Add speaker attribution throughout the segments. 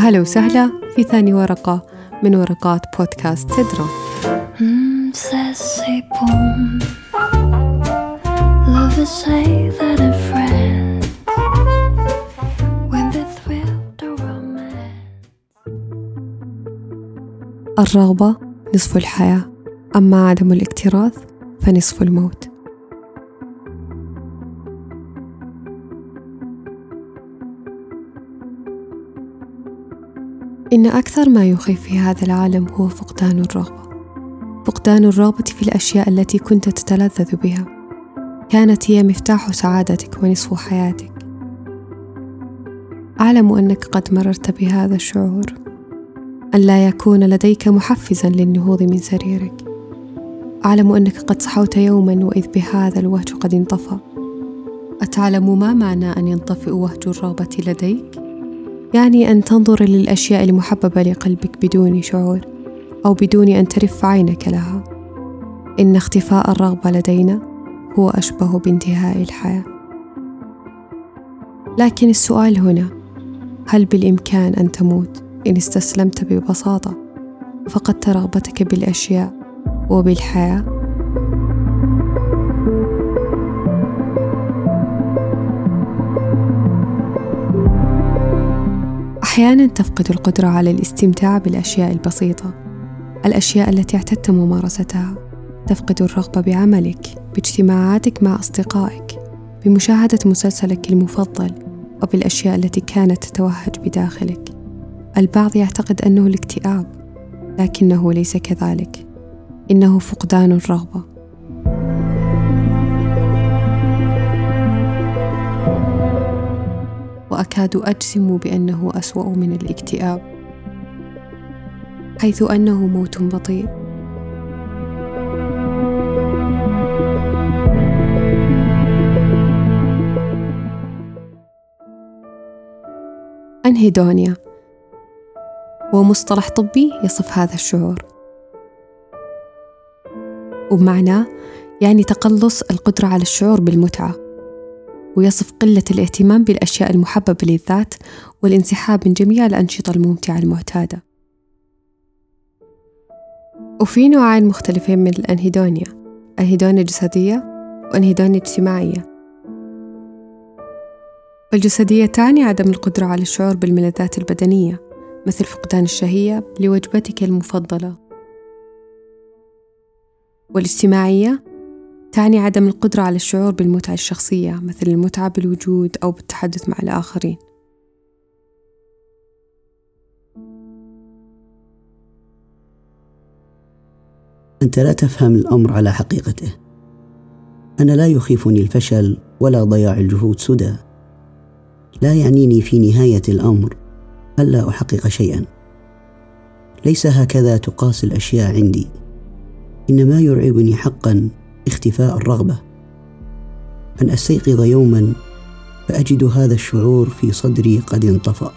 Speaker 1: أهلا وسهلا في ثاني ورقة من ورقات بودكاست سدرة الرغبة نصف الحياة أما عدم الاكتراث فنصف الموت. إن أكثر ما يخيف في هذا العالم هو فقدان الرغبة. فقدان الرغبة في الأشياء التي كنت تتلذذ بها. كانت هي مفتاح سعادتك ونصف حياتك. أعلم أنك قد مررت بهذا الشعور. أن لا يكون لديك محفزا للنهوض من سريرك. أعلم أنك قد صحوت يوما وإذ بهذا الوهج قد انطفى. أتعلم ما معنى أن ينطفئ وهج الرغبة لديك؟ يعني أن تنظر للأشياء المحببة لقلبك بدون شعور أو بدون أن ترف عينك لها. إن اختفاء الرغبة لدينا هو أشبه بانتهاء الحياة. لكن السؤال هنا هل بالإمكان أن تموت إن استسلمت ببساطة فقدت رغبتك بالأشياء وبالحياة؟ أحيانا تفقد القدرة على الاستمتاع بالأشياء البسيطة الأشياء التي اعتدت ممارستها. تفقد الرغبة بعملك باجتماعاتك مع أصدقائك بمشاهدة مسلسلك المفضل وبالأشياء التي كانت تتوهج بداخلك. البعض يعتقد أنه الاكتئاب لكنه ليس كذلك. إنه فقدان الرغبة. وأكاد أجزم بأنه أسوأ من الاكتئاب حيث أنه موت بطيء. أنهيدونيا هو مصطلح طبي يصف هذا الشعور. وبمعناه يعني تقلص القدرة على الشعور بالمتعة. ويصف قلة الاهتمام بالأشياء المحببة للذات والانسحاب من جميع الأنشطة الممتعة المعتادة. وفي نوعين مختلفين من الأنهيدونيا أنهيدونيا جسدية وأنهيدونيا اجتماعية والجسدية تعني عدم القدرة على الشعور بالملذات البدنية مثل فقدان الشهية لوجبتك المفضلة. والاجتماعية تعني عدم القدرة على الشعور بالمتعة الشخصية مثل المتعة بالوجود أو بالتحدث مع الآخرين.
Speaker 2: أنت لا تفهم الأمر على حقيقته. أنا لا يخيفني الفشل ولا ضياع الجهود سدى. لا يعنيني في نهاية الأمر ألا أحقق شيئا. ليس هكذا تقاس الأشياء عندي. إنما يرعبني حقا اختفاء الرغبة. أن أستيقظ يوما فأجد هذا الشعور في صدري قد انطفأ.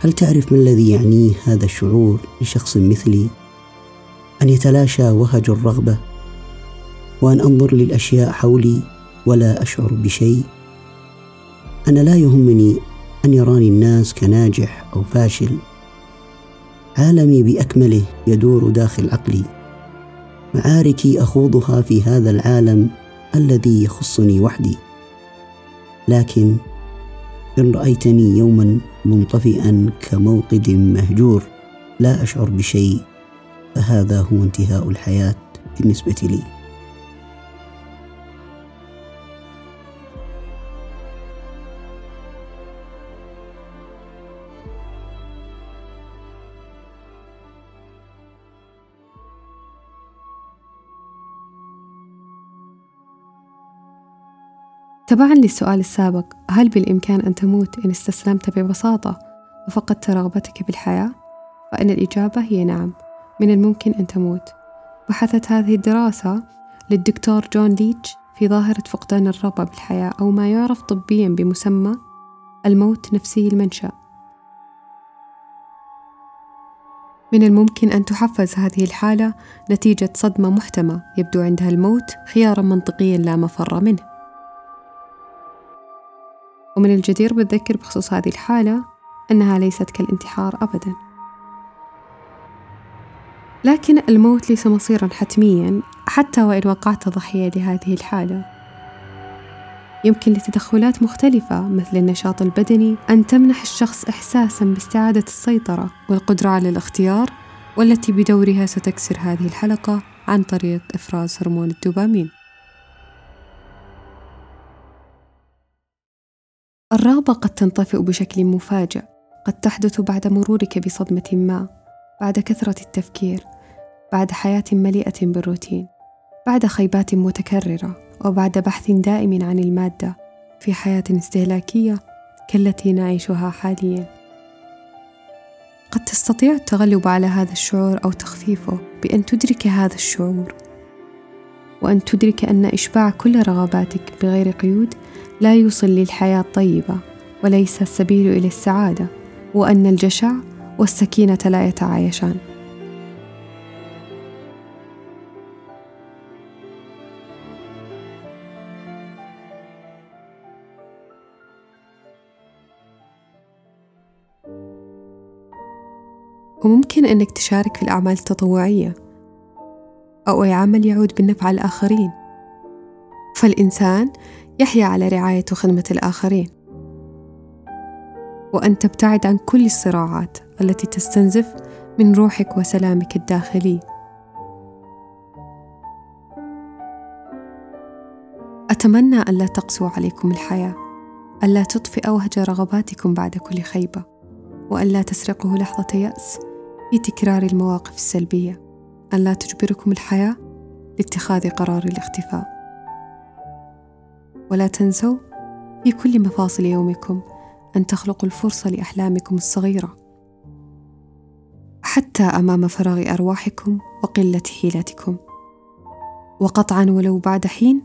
Speaker 2: هل تعرف ما الذي يعنيه هذا الشعور لشخص مثلي؟ أن يتلاشى وهج الرغبة وأن أنظر للأشياء حولي ولا أشعر بشيء؟ أنا لا يهمني أن يراني الناس كناجح أو فاشل. عالمي بأكمله يدور داخل عقلي. معاركي أخوضها في هذا العالم الذي يخصني وحدي. لكن إن رأيتني يوما منطفئا كموقد مهجور لا أشعر بشيء فهذا هو انتهاء الحياة بالنسبة لي.
Speaker 1: تبعا للسؤال السابق هل بالإمكان أن تموت إن استسلمت ببساطة وفقدت رغبتك بالحياة؟ فإن الإجابة هي نعم من الممكن أن تموت. بحثت هذه الدراسة للدكتور جون ليتش في ظاهرة فقدان الرغبة بالحياة أو ما يعرف طبيا بمسمى الموت نفسي المنشأ. من الممكن أن تحفز هذه الحالة نتيجة صدمة محتمة يبدو عندها الموت خيارا منطقيا لا مفر منه. ومن الجدير بالذكر بخصوص هذه الحالة أنها ليست كالانتحار أبدا لكن الموت ليس مصيرا حتميا حتى وإن وقعت ضحية لهذه الحالة يمكن لتدخلات مختلفة مثل النشاط البدني أن تمنح الشخص إحساسا باستعادة السيطرة والقدرة على الاختيار والتي بدورها ستكسر هذه الحلقة عن طريق إفراز هرمون الدوبامين. الرغبة قد تنطفئ بشكل مفاجئ، قد تحدث بعد مرورك بصدمة ما، بعد كثرة التفكير، بعد حياة مليئة بالروتين، بعد خيبات متكررة، وبعد بحث دائم عن المادة في حياة استهلاكية كالتي نعيشها حالياً. قد تستطيع التغلب على هذا الشعور أو تخفيفه بأن تدرك هذا الشعور وأن تدرك أن إشباع كل رغباتك بغير قيود لا يوصل للحياة الطيبة وليس السبيل إلى السعادة وأن الجشع والسكينة لا يتعايشان. وممكن أنك تشارك في الأعمال التطوعية. أو أي عمل يعود بالنفع الآخرين. فالإنسان يحيا على رعاية وخدمة الآخرين. وأن تبتعد عن كل الصراعات التي تستنزف من روحك وسلامك الداخلي. أتمنى ألا تقسو عليكم الحياة ألا تطفئ أوهج رغباتكم بعد كل خيبة وألا تسرقه لحظة يأس في تكرار المواقف السلبية. أن لا تجبركم الحياة لاتخاذ قرار الاختفاء. ولا تنسوا في كل مفاصل يومكم أن تخلقوا الفرصة لأحلامكم الصغيرة. حتى أمام فراغ أرواحكم وقلة حيلتكم وقطعا ولو بعد حين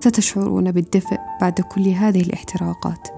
Speaker 1: ستشعرون بالدفء بعد كل هذه الاحتراقات.